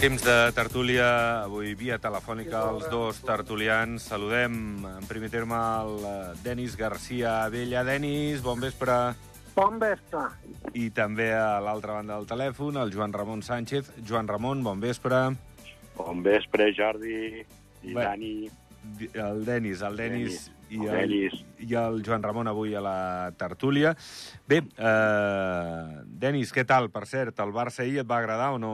Temps de tertúlia, avui via telefònica els dos tertulians. Saludem en primer terme el eh, Denis Garcia Abella. Denis, bon vespre. Bon vespre. I també a l'altra banda del telèfon, el Joan Ramon Sánchez. Joan Ramon, bon vespre. Bon vespre, Jordi i Bé. Dani. El Denis, el Denis, Denis, i, el el, Denis. i el Joan Ramon avui a la tertúlia. Bé, eh, Denis, què tal? Per cert, el Barça ahir et va agradar o no?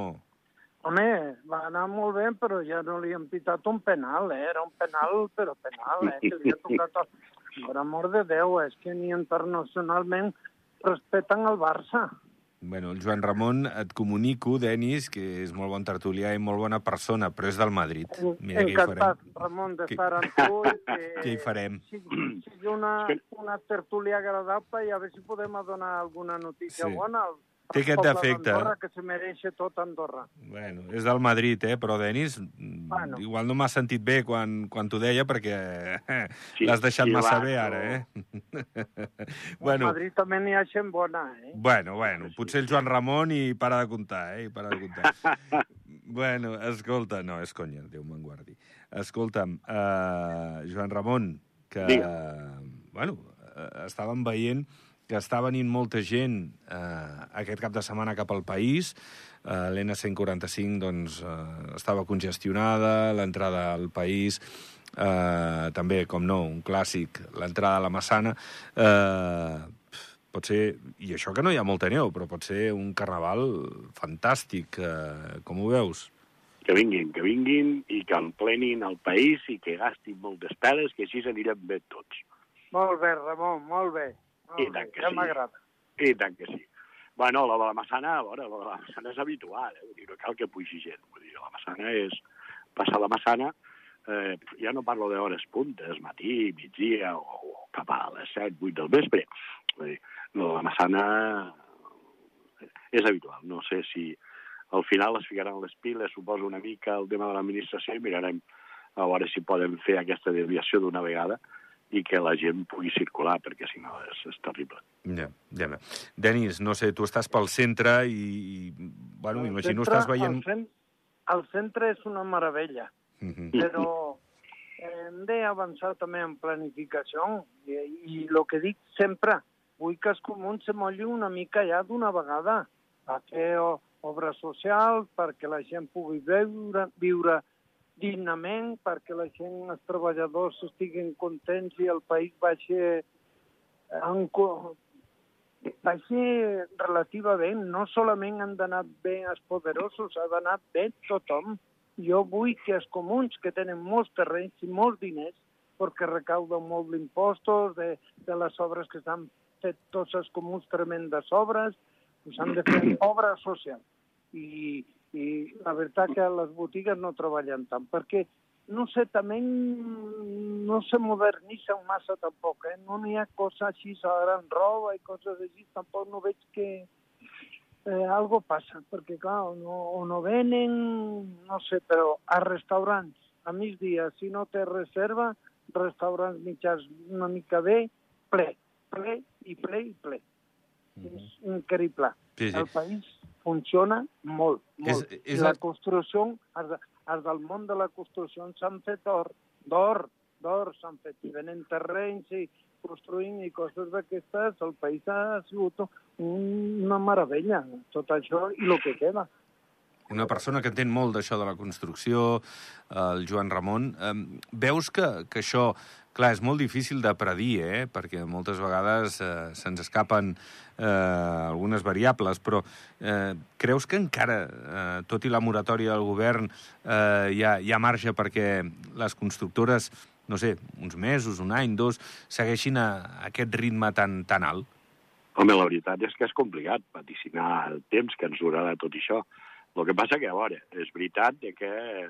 Home, va anar molt bé, però ja no li han pitat un penal, eh? Era un penal, però penal, eh? Que li ha tocat... El... Per amor de Déu, és que ni internacionalment respeten el Barça. Bueno, el Joan Ramon et comunico, Denis, que és molt bon tertulià i molt bona persona, però és del Madrid. Mira què hi Encantat, farem. Ramon, Què- d'estar amb tu que... Què hi farem? Sigui, sigui una, una tertúlia agradable i a veure si podem donar alguna notícia Sí. bona al, Té aquest defecte. d'Andorra, que se mereix tot Andorra. Bueno, és del Madrid, eh? Però, Denis, Bueno. igual no m'ha sentit bé quan, quan t'ho deia, perquè Sí, l'has deixat sí, massa va, bé ara, eh? Bueno. bueno, A Madrid també n'hi ha gent bona, eh? bueno, bueno, potser el Joan Ramon i para de comptar, eh? I para de comptar. bueno, escolta, no, és conya, Déu me'n guardi. Escolta'm, uh, Joan Ramon, que, Digue. bueno, uh, estàvem veient que està venint molta gent eh, aquest cap de setmana cap al país. Eh, L'N145 doncs, eh, estava congestionada, l'entrada al país eh, també, com no, un clàssic, l'entrada a la Massana. Eh, pot ser, i això que no hi ha molta neu, però pot ser un carnaval fantàstic. Eh, com ho veus? Que vinguin, que vinguin i que emplenin el país i que gastin moltes peles, que així s'anirem bé tots. Molt bé, Ramon, molt bé. Molt I tant que ja sí. m'agrada. I tant que sí. Bueno, la de la Massana, a veure, la de la Massana és habitual, eh? Vull dir, no cal que pugi gent. Vull dir, la Massana és... Passar la Massana, eh, ja no parlo d'hores puntes, matí, migdia o, o cap a les 7, 8 del vespre. Vull dir, la de la Massana és habitual. No sé si al final es ficaran les piles, suposo una mica el tema de l'administració i mirarem a veure si podem fer aquesta desviació d'una vegada i que la gent pugui circular, perquè si no és, és terrible. Ja, ja. Denis, no sé, tu estàs pel centre i, i bueno, El m'imagino centre- estàs veient... El, cen el centre és una meravella, Mhm. però hem d'avançar també en planificació i, i el que dic sempre, vull que els comuns se mollin una mica ja d'una vegada a fer obres socials perquè la gent pugui viure, viure dignament, perquè la gent, els treballadors estiguin contents i el país vagi en, co- vagi relativament. No solament han d'anar bé els poderosos, ha d'anar bé tothom. Jo vull que els comuns, que tenen molts terrenys i molts diners, perquè recauden molt d'impostos, de, de les obres que s'han fet tots els comuns, tremendes obres, pues han de fer obra social. I, i la veritat que les botigues no treballen tant, perquè no sé, també no se modernitzen massa tampoc, eh? No n'hi ha coses així, ara en roba i coses així, tampoc no veig que eh, algo passa, perquè clar, o no, o no venen, no sé, però a restaurants, a migdia, si no té reserva, restaurants mitjans una mica bé, ple, ple i ple i ple. És increïble. Sí, sí. El país funciona molt, molt. És- és la el- construcció, els, els del món de la construcció s'han fet d'or, d'or, d'or s'han fet, i venen terrenys i construint i coses d'aquestes, el país ha sigut un, una meravella, tot això i el que queda. Una persona que entén molt d'això de la construcció, el Joan Ramon. Veus que, que això, clar, és molt difícil de predir, eh? perquè moltes vegades eh, se'ns escapen eh, algunes variables, però eh, creus que encara, eh, tot i la moratòria del govern, eh, hi, ha, hi ha marge perquè les constructores, no sé, uns mesos, un any, dos, segueixin a, a aquest ritme tan, tan alt? Home, la veritat és que és complicat vaticinar el temps que ens durarà tot això. El que passa que, a veure, és veritat que eh,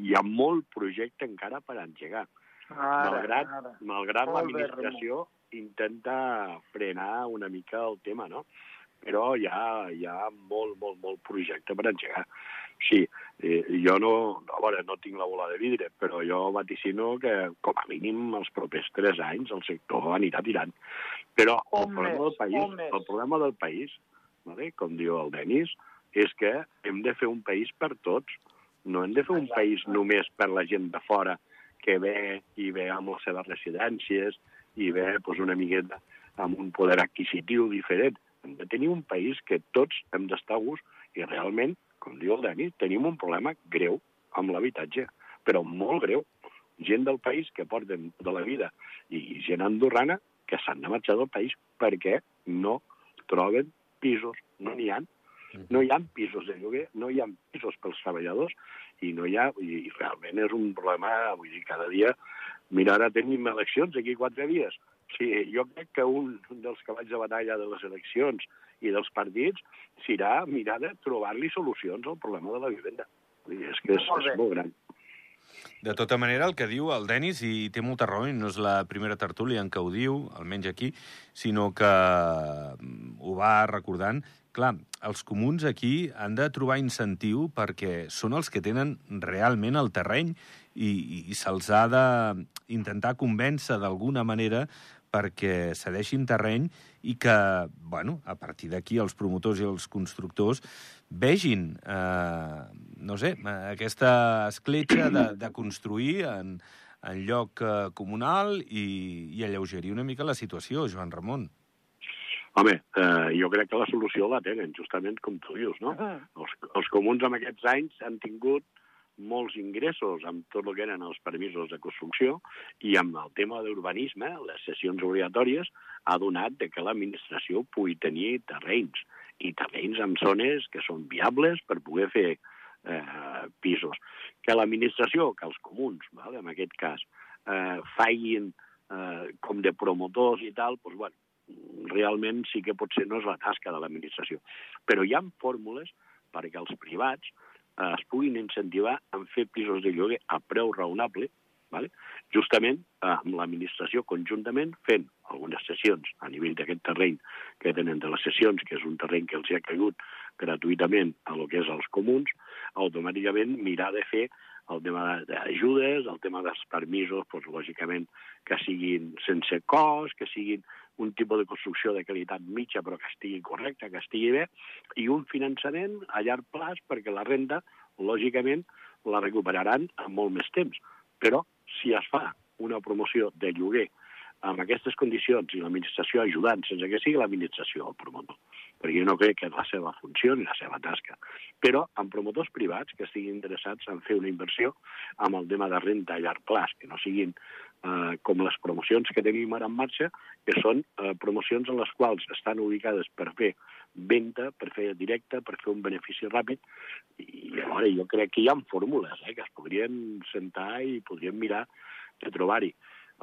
hi ha molt projecte encara per engegar. Ara. malgrat Molt bé, l'administració intenta frenar una mica el tema, no? Però hi ha, hi ha molt, molt, molt projecte per engegar. Sí, eh, jo no, a veure, no tinc la bola de vidre, però jo vaticino que com a mínim els propers tres anys el sector anirà tirant. Però el Un problema mes, del país, el problema del país, vale? com diu el Denis, és que hem de fer un país per tots. No hem de fer un país només per la gent de fora que ve i ve amb les seves residències i ve pues, una miqueta amb un poder adquisitiu diferent. Hem de tenir un país que tots hem d'estar a gust i realment, com diu el Dani, tenim un problema greu amb l'habitatge, però molt greu. Gent del país que porten de la vida i gent andorrana que s'han de marxar del país perquè no troben pisos, no n'hi ha. No hi ha pisos de lloguer, no hi ha pisos pels treballadors i no hi ha, i realment és un problema, vull dir, cada dia, mira, ara tenim eleccions aquí quatre dies. Sí, jo crec que un dels cavalls de batalla de les eleccions i dels partits serà mirar de trobar-li solucions al problema de la vivenda. Vull dir, és que és, és molt gran. De tota manera, el que diu el Denis, i té molta raó, i no és la primera tertúlia en què ho diu, almenys aquí, sinó que mm, ho va recordant, clar, els comuns aquí han de trobar incentiu perquè són els que tenen realment el terreny i, i, se'ls ha d'intentar convèncer d'alguna manera perquè cedeixin terreny i que, bueno, a partir d'aquí els promotors i els constructors vegin, eh, no sé, aquesta escletxa de, de construir en, en lloc eh, comunal i, i alleugerir una mica la situació, Joan Ramon. Home, eh, jo crec que la solució la tenen, justament com tu dius, no? -huh. els, els comuns en aquests anys han tingut molts ingressos amb tot el que eren els permisos de construcció i amb el tema d'urbanisme, les sessions obligatòries, ha donat de que l'administració pugui tenir terrenys i terrenys en zones que són viables per poder fer eh, pisos. Que l'administració, que els comuns, val, en aquest cas, eh, facin eh, com de promotors i tal, doncs, bueno, realment sí que potser no és la tasca de l'administració. Però hi ha fórmules perquè els privats eh, es puguin incentivar en fer pisos de lloguer a preu raonable, vale? justament eh, amb l'administració conjuntament fent algunes sessions a nivell d'aquest terreny que tenen de les sessions, que és un terreny que els ha caigut gratuïtament a lo que és els comuns, automàticament mirar de fer el tema d'ajudes, el tema dels permisos, doncs, lògicament que siguin sense cost, que siguin un tipus de construcció de qualitat mitja però que estigui correcta, que estigui bé, i un finançament a llarg plaç perquè la renda, lògicament, la recuperaran en molt més temps. Però si es fa una promoció de lloguer amb aquestes condicions i l'administració ajudant, sense que sigui l'administració el promotor, perquè jo no crec que és la seva funció ni la seva tasca, però amb promotors privats que estiguin interessats en fer una inversió amb el tema de renta a llarg plaç, que no siguin eh, com les promocions que tenim ara en marxa, que són eh, promocions en les quals estan ubicades per fer venda, per fer directe, per fer un benefici ràpid, i llavors jo crec que hi ha fórmules eh, que es podrien sentar i podrien mirar de trobar-hi.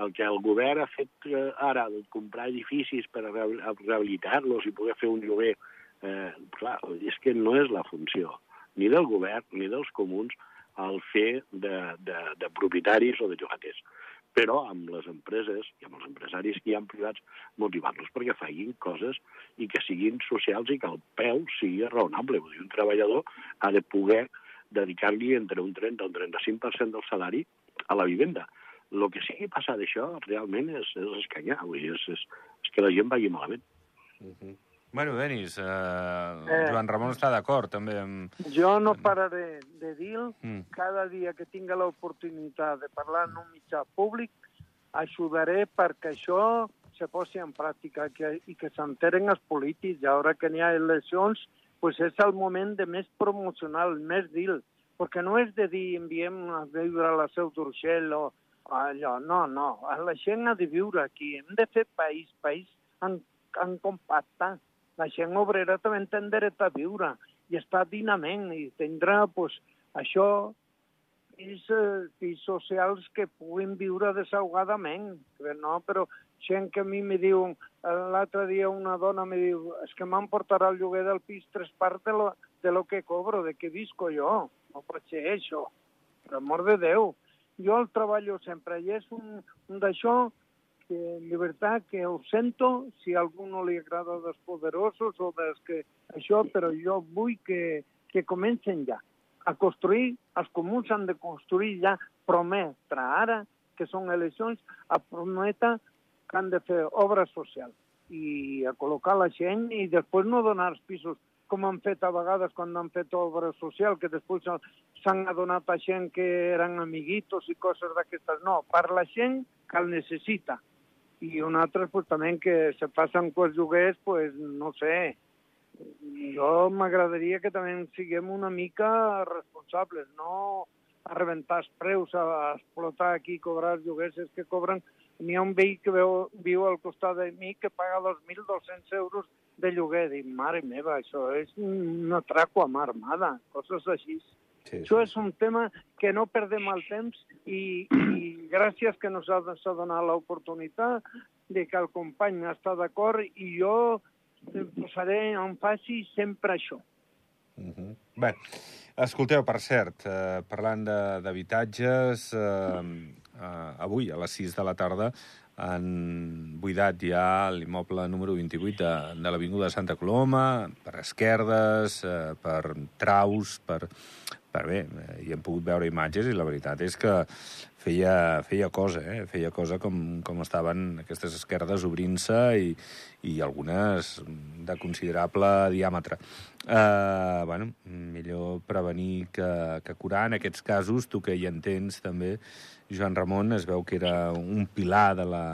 El que el govern ha fet eh, ara, de comprar edificis per rehabilitar-los i poder fer un lloguer, eh, clar, és que no és la funció ni del govern ni dels comuns el fer de, de, de propietaris o de llogaters però amb les empreses i amb els empresaris hi ha privats, motivar-los perquè facin coses i que siguin socials i que el peu sigui raonable. Vull dir, un treballador ha de poder dedicar-li entre un 30 o un 35% del salari a la vivenda. El que sigui passar d'això realment és, és escanyar, vull dir, és, és, és que la gent vagi malament. Uh -huh. Bueno, Denis, eh, eh, Joan Ramon està d'acord també amb... Jo no pararé de dir mm. cada dia que tinga l'oportunitat de parlar en un mitjà públic ajudaré perquè això se posi en pràctica que, i que s'enteren els polítics. I ara que n'hi ha eleccions, pues és el moment de més promocional, més dir, perquè no és de dir enviem a viure a la Seu d'Urgell o allò, no, no, la gent ha de viure aquí, hem de fer país, país en, en compacte la gent obrera també té dret a viure i està dinament i tindrà pues, això pis, eh, pis socials que puguin viure desahogadament. No? Però gent que a mi me diu, l'altre dia una dona me diu, és es que me'n portarà el lloguer del pis tres parts de lo, de lo que cobro, de què visco jo. No pot ser això, per amor de Déu. Jo el treballo sempre i és un, un d'això que llibertat que ho sento, si a algú no li agrada dels poderosos o dels que això, però jo vull que, que comencen ja a construir, els comuns han de construir ja, prometre ara, que són eleccions, a prometre que han de fer obra social i a col·locar la gent i després no donar els pisos com han fet a vegades quan han fet obra social, que després s'han adonat a gent que eren amiguitos i coses d'aquestes. No, per la gent que el necessita. I un altre, pues, també que se els lloguers, pues, no sé, jo m'agradaria que també siguem una mica responsables, no a rebentar els preus, a explotar aquí, cobrar els lloguers, és que cobren... N'hi ha un veí que veu, viu al costat de mi que paga 2.200 euros de lloguer. Dic, mare meva, això és un atraco a mà armada, coses així. Sí, Això sí. és un tema que no perdem el temps i, i gràcies que nos ha donat l'oportunitat de que el company està d'acord i jo posaré en faci sempre això. Uh mhm. -huh. Bé, escolteu, per cert, eh, parlant d'habitatges, eh, eh, avui a les 6 de la tarda han buidat ja l'immoble número 28 de, de l'Avinguda Santa Coloma, per esquerdes, eh, per traus, per, per bé, hi hem pogut veure imatges i la veritat és que feia, feia cosa, eh? feia cosa com, com estaven aquestes esquerdes obrint-se i, i algunes de considerable diàmetre. Eh, bueno, millor prevenir que, que curar. En aquests casos, tu que hi entens també, Joan Ramon, es veu que era un pilar de la,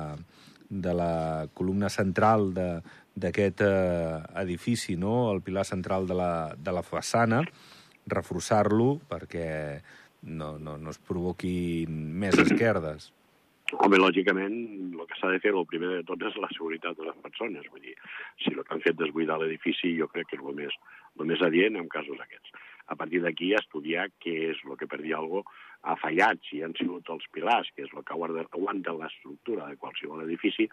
de la columna central d'aquest eh, edifici, no? el pilar central de la, de la façana, reforçar-lo perquè no, no, no es provoquin més esquerdes. Home, lògicament, el que s'ha de fer, el primer de tot, és la seguretat de les persones. Vull dir, si el que han fet és buidar l'edifici, jo crec que és el més, el més adient en casos aquests. A partir d'aquí, estudiar què és el que per dir alguna ha fallat, si han sigut els pilars, que és el que aguanta l'estructura de qualsevol edifici,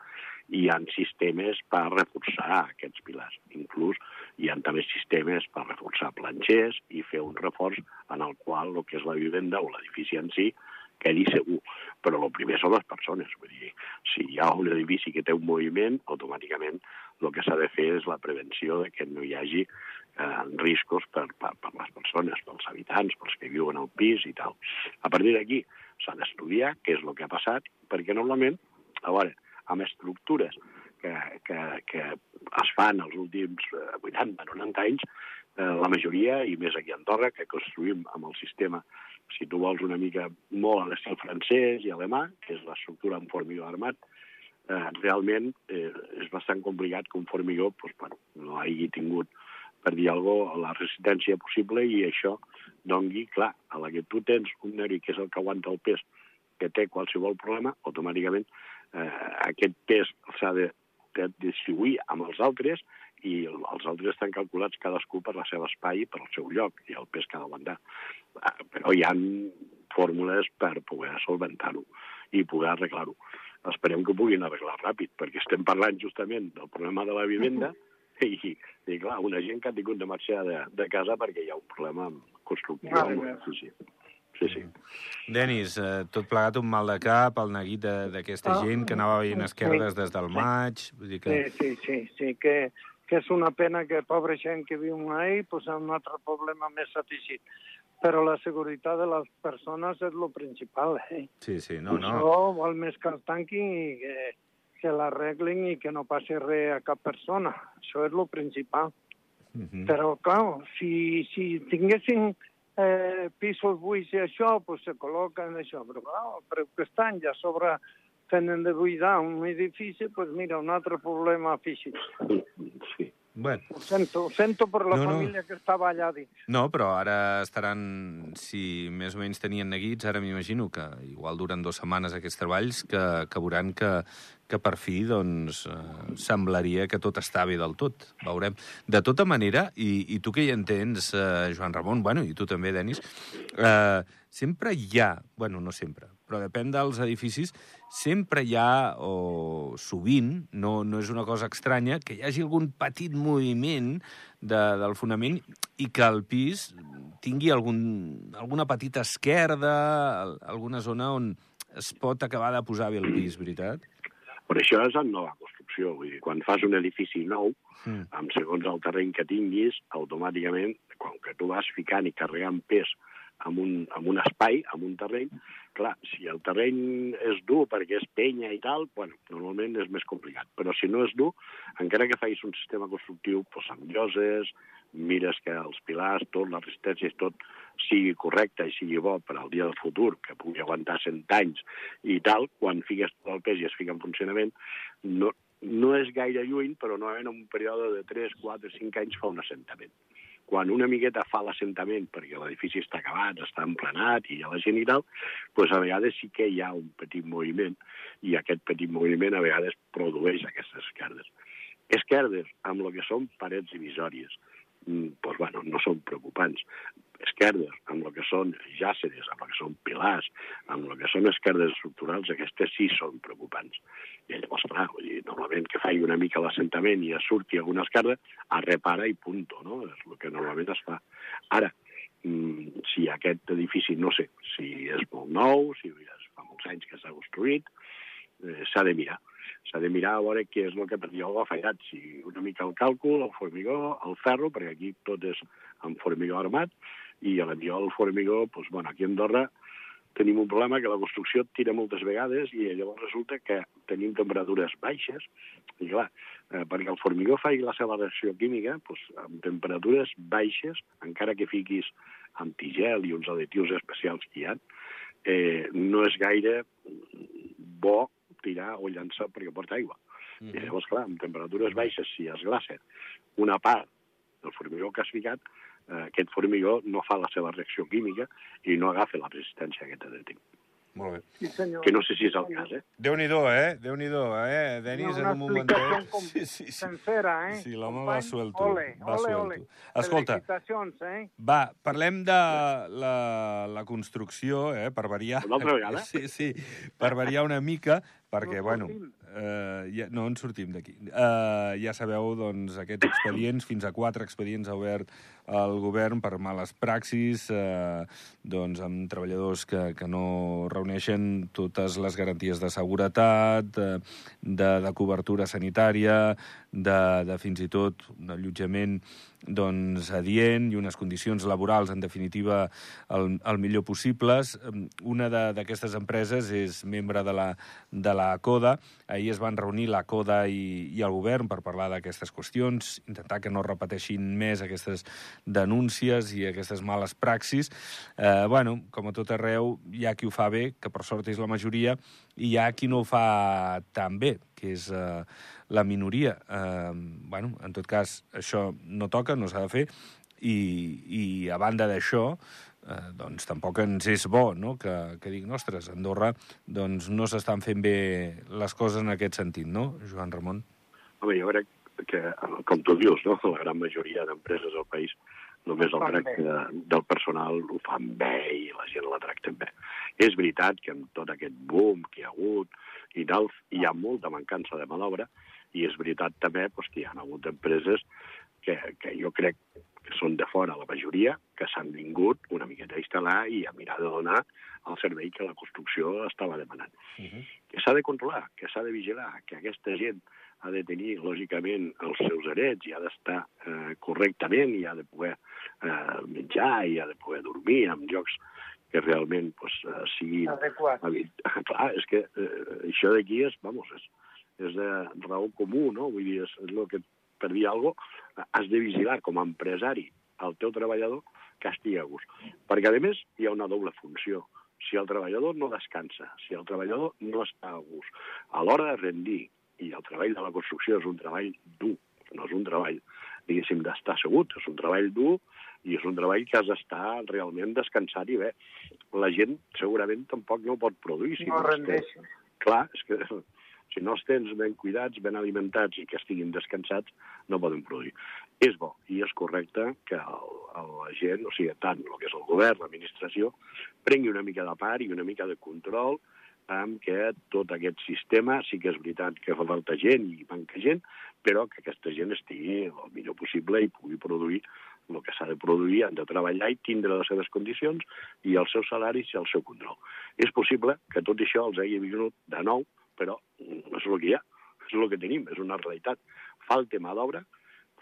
i hi ha sistemes per reforçar aquests pilars. Inclús hi ha també sistemes per reforçar planxers i fer un reforç en el qual el que és la vivenda o l'edifici en si quedi segur. Però el primer són les persones. Vull dir, si hi ha un edifici que té un moviment, automàticament el que s'ha de fer és la prevenció de que no hi hagi eh, riscos per, per, per les persones, pels habitants, pels que viuen al pis i tal. A partir d'aquí s'ha d'estudiar què és el que ha passat, perquè normalment, a veure, amb estructures que, que, que es fan els últims 80-90 eh, anys, eh, la majoria, i més aquí a Andorra, que construïm amb el sistema, si tu vols una mica molt a l'estil francès i alemà, que és l'estructura en formigó armat, eh, realment eh, és bastant complicat que un formigó pues, bueno, no hagi tingut per dir alguna cosa, la resistència possible i això dongui, clar, a la que tu tens un neri que és el que aguanta el pes que té qualsevol problema, automàticament eh, aquest pes s'ha de, de distribuir amb els altres i els altres estan calculats cadascú per la seva espai i per el seu lloc i el pes que ha d'aguantar. Eh, però hi han fórmules per poder solventar-ho i poder arreglar-ho. Esperem que ho puguin arreglar ràpid, perquè estem parlant justament del problema de la vivenda, i, i clar, una gent que ha tingut de marxar de, de casa perquè hi ha un problema constructiu. Ah, sí, sí. Sí, sí. Denis, eh, tot plegat un mal de cap, el neguit d'aquesta ah, gent que anava veient esquerdes sí, des del maig... Vull dir que... Sí, sí, sí, sí que, que és una pena que pobra gent que viu ahí pues, un altre problema més afegit. Però la seguretat de les persones és el principal. Eh? Sí, sí, no, no. Això vol més que el tanquin i que que l'arreglin i que no passi res a cap persona. Això és el principal. Uh mhm. -huh. Però, clar, si, si tinguessin eh, pisos buits i això, pues se col·loquen això. Però, clar, el preu que estan ja sobre tenen de buidar un edifici, pues mira, un altre problema físic. Sí. Bueno. Ho sento, ho sento per la no, família no. que estava allà dins. No, però ara estaran, si més o menys tenien neguits, ara m'imagino que igual duren dues setmanes aquests treballs, que, que veuran que, que per fi doncs, eh, semblaria que tot està bé del tot. Veurem. De tota manera, i, i tu que hi entens, eh, Joan Ramon, bueno, i tu també, Denis, eh, sempre hi ha, bueno, no sempre, però depèn dels edificis, sempre hi ha, o sovint, no, no és una cosa estranya, que hi hagi algun petit moviment de, del fonament i que el pis tingui algun, alguna petita esquerda, alguna zona on es pot acabar de posar bé el pis, veritat? Per això és en nova construcció. Vull dir, quan fas un edifici nou, mm. amb segons el terreny que tinguis, automàticament, quan que tu vas ficant i carregant pes amb un, amb un espai, amb un terreny. Clar, si el terreny és dur perquè és penya i tal, bueno, normalment és més complicat. Però si no és dur, encara que facis un sistema constructiu doncs, amb lloses, mires que els pilars, tot, la resistència i tot sigui correcte i sigui bo per al dia del futur, que pugui aguantar 100 anys i tal, quan fiques tot el pes i es fica en funcionament, no, no és gaire lluny, però no en un període de 3, 4, 5 anys fa un assentament quan una miqueta fa l'assentament perquè l'edifici està acabat, està emplenat i hi ha la gent i tal, doncs a vegades sí que hi ha un petit moviment i aquest petit moviment a vegades produeix aquestes esquerdes. Esquerdes amb el que són parets divisòries, doncs, bueno, no són preocupants. Esquerdes, amb el que són jàceres, amb el que són pilars, amb el que són esquerdes estructurals, aquestes sí són preocupants. I llavors, clar, vull dir, normalment que faci una mica l'assentament i es surti alguna esquerda, es repara i punto, no? És el que normalment es fa. Ara, si aquest edifici, no sé, si és molt nou, si fa molts anys que s'ha construït, eh, s'ha de mirar s'ha de mirar a veure què és el que jo ha fallat, si una mica el càlcul, el formigó, el ferro, perquè aquí tot és amb formigó armat, i a l'envió el formigó, doncs, bueno, aquí a Andorra tenim un problema que la construcció tira moltes vegades i llavors resulta que tenim temperatures baixes, i clar, eh, perquè el formigó faci la seva reacció química, doncs, amb temperatures baixes, encara que fiquis antigel i uns additius especials que hi ha, eh, no és gaire bo tirar o llançar perquè porta aigua. Mm -hmm. I llavors, clar, amb temperatures baixes, si es glaça una part del formigó que has ficat, eh, aquest formigó no fa la seva reacció química i no agafa la resistència que té de tinc. Molt bé. Sí, senyor. Que no sé si és el cas, eh? Déu-n'hi-do, eh? Déu-n'hi-do, eh? Denis, en un moment... Una com... sí, sí, sí. sencera, eh? Sí, l'home va suelto. Ole, va ole, suelto. ole. Escolta, eh? va, parlem de la, la construcció, eh? Per variar. Una altra vegada? Sí, sí, per variar una mica, perquè, No bueno, sortim. Eh, ja, no en sortim d'aquí. Eh, ja sabeu, doncs, aquests expedients, fins a quatre expedients ha obert el govern per males praxis, eh, doncs, amb treballadors que, que no reuneixen totes les garanties de seguretat, de, de, de cobertura sanitària, de, de fins i tot un allotjament doncs, adient i unes condicions laborals, en definitiva, el, el millor possibles. Una d'aquestes empreses és membre de la, de la CODA. Ahir es van reunir la CODA i, i el govern per parlar d'aquestes qüestions, intentar que no repeteixin més aquestes denúncies i aquestes males praxis. Eh, bueno, com a tot arreu, hi ha qui ho fa bé, que per sort és la majoria, i hi ha qui no ho fa tan bé, que és eh, la minoria. Eh, bueno, en tot cas, això no toca, no s'ha de fer, i, i a banda d'això, eh, doncs tampoc ens és bo no? que, que diguin, ostres, Andorra doncs, no s'estan fent bé les coses en aquest sentit, no, Joan Ramon? Home, jo crec que, com tu dius, no? la gran majoria d'empreses del país només el tracte del personal ho fan bé i la gent la tracten bé. És veritat que amb tot aquest boom que hi ha hagut i tal, hi ha molta mancança de mà d'obra i és veritat també doncs, que hi ha hagut empreses que, que jo crec que són de fora la majoria, que s'han vingut una miqueta a instal·lar i a mirar de donar el servei que la construcció estava demanant. Uh -huh. Que s'ha de controlar, que s'ha de vigilar, que aquesta gent ha de tenir, lògicament, els seus drets i ha d'estar eh, correctament i ha de poder eh, menjar i ha de poder dormir en llocs que realment pues, eh, siguin... Adequat. habit- Clar, és que eh, això d'aquí és, vamos, és, és de raó comú, no? Vull dir, és, és el que, per dir alguna cosa, has de vigilar com a empresari el teu treballador que estigui a gust. Perquè, a més, hi ha una doble funció. Si el treballador no descansa, si el treballador no està a gust, a l'hora de rendir, i el treball de la construcció és un treball dur, no és un treball, diguéssim, d'estar assegut, és un treball dur i és un treball que has d'estar realment descansat i bé. La gent segurament tampoc no pot produir. Si No es té- rendeixen. clar, és que si no els tens ben cuidats, ben alimentats i que estiguin descansats, no poden produir. És bo i és correcte que el, el, la gent, o sigui, tant el que és el govern, l'administració, prengui una mica de part i una mica de control amb que tot aquest sistema, sí que és veritat que fa falta gent i manca gent, però que aquesta gent estigui el millor possible i pugui produir el que s'ha de produir, han de treballar i tindre les seves condicions i els seus salaris i el seu control. És possible que tot això els hagi vingut de nou, però mm, és el que hi ha, és el que tenim, és una realitat. Falta mà d'obra,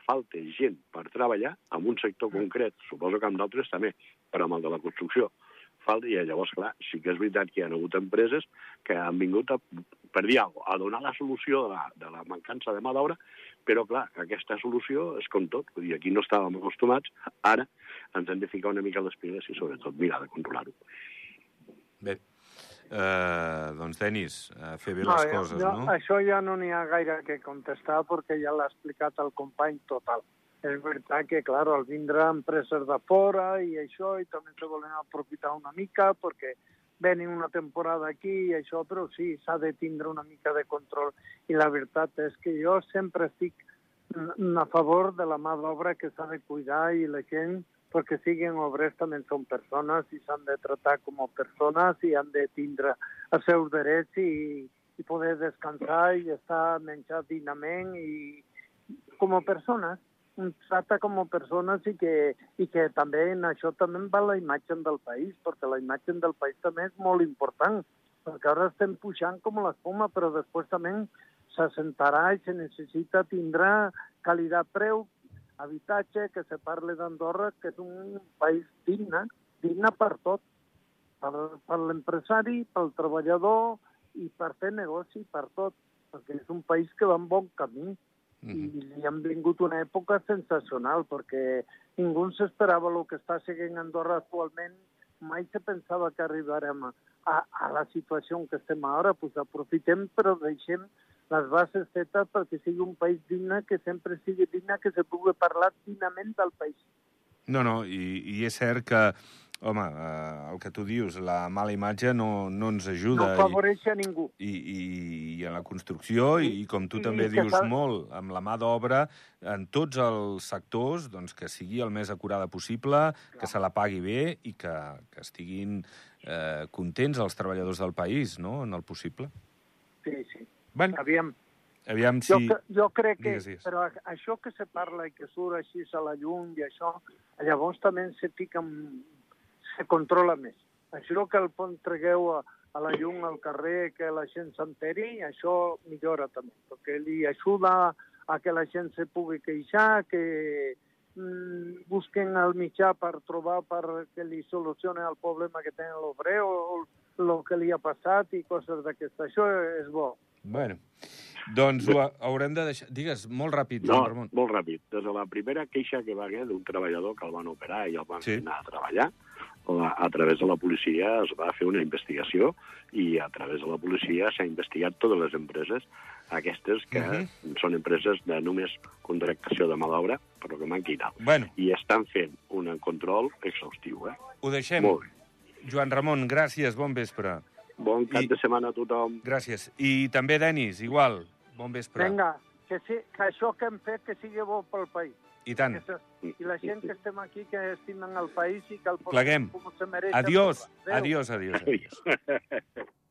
falta gent per treballar en un sector concret, suposo que amb d'altres també, però amb el de la construcció falta, i llavors, clar, sí que és veritat que hi ha hagut empreses que han vingut a, per dir alguna cosa, a donar la solució de la, de la mancança de mà d'obra, però, clar, aquesta solució és com tot. Vull dir, aquí no estàvem acostumats, ara ens hem de ficar una mica les piles i, sobretot, mirar de controlar-ho. Bé, eh, doncs, Denis, eh, fer bé no, les coses, jo, no? Això ja no n'hi ha gaire que contestar perquè ja l'ha explicat el company total. És veritat que, clar, al vindre empreses de fora i això, i també se volen aprofitar una mica perquè venen una temporada aquí i això, però sí, s'ha de tindre una mica de control. I la veritat és que jo sempre estic a favor de la mà d'obra que s'ha de cuidar i la gent, perquè siguin obrers també són persones i s'han de tractar com a persones i han de tindre els seus drets i, i poder descansar i estar menjat dignament i com a persones tracta com a persones i que, i que també en això també va la imatge del país, perquè la imatge del país també és molt important, perquè ara estem pujant com l'espuma, però després també s'assentarà i se necessita tindrà qualitat-preu, habitatge, que se parle d'Andorra, que és un país digne, digne per tot, per, per l'empresari, pel treballador i per fer negoci, per tot, perquè és un país que va en bon camí. -huh. i li han vingut una època sensacional, perquè ningú s'esperava el que està seguint Andorra actualment, mai se pensava que arribarem a, a, a la situació en què estem ara, pues aprofitem però deixem les bases fetes perquè sigui un país digne, que sempre sigui digne, que se pugui parlar dignament del país. No, no, i, i és cert que home, eh, el que tu dius, la mala imatge no, no ens ajuda. No favoreix a ningú. I, i, i en la construcció, i, i com tu I, també i dius fa... molt, amb la mà d'obra, en tots els sectors, doncs, que sigui el més acurada possible, Clar. que se la pagui bé i que, que estiguin eh, contents els treballadors del país, no?, en el possible. Sí, sí. Bueno, Aviam, Aviam si... Jo, jo crec que... Digues, digues. Però això que se parla i que surt així a la llum i això, llavors també se fica se controla més. Això que el pont tregueu a, a la llum al carrer, que la gent s'enteri, això millora també, perquè li ajuda a que la gent se pugui queixar, que mm, busquen el mitjà per trobar per que li solucione el problema que té l'obrer o el que li ha passat i coses d'aquesta. Això és bo. Bueno, doncs ho haurem de deixar... Digues, molt ràpid, no, Ramon. molt ràpid. Des de la primera queixa que va haver d'un treballador que el van operar i el van sí. anar a treballar, la, a través de la policia es va fer una investigació i a través de la policia s'ha investigat totes les empreses, aquestes que uh -huh. són empreses de només contractació de mà d'obra, però que manqui tal. Bueno. I estan fent un control exhaustiu. Eh? Ho deixem. Molt bé. Joan Ramon, gràcies, bon vespre. Bon cap I... de setmana a tothom. Gràcies. I també, Denis, igual, bon vespre. Vinga, que, sí, que això que hem fet que sigui bo pel país. I tant. I la gent que estem aquí, que estimen el país i que el Pleguem. com se mereix. Adiós, adiós, adiós. adiós.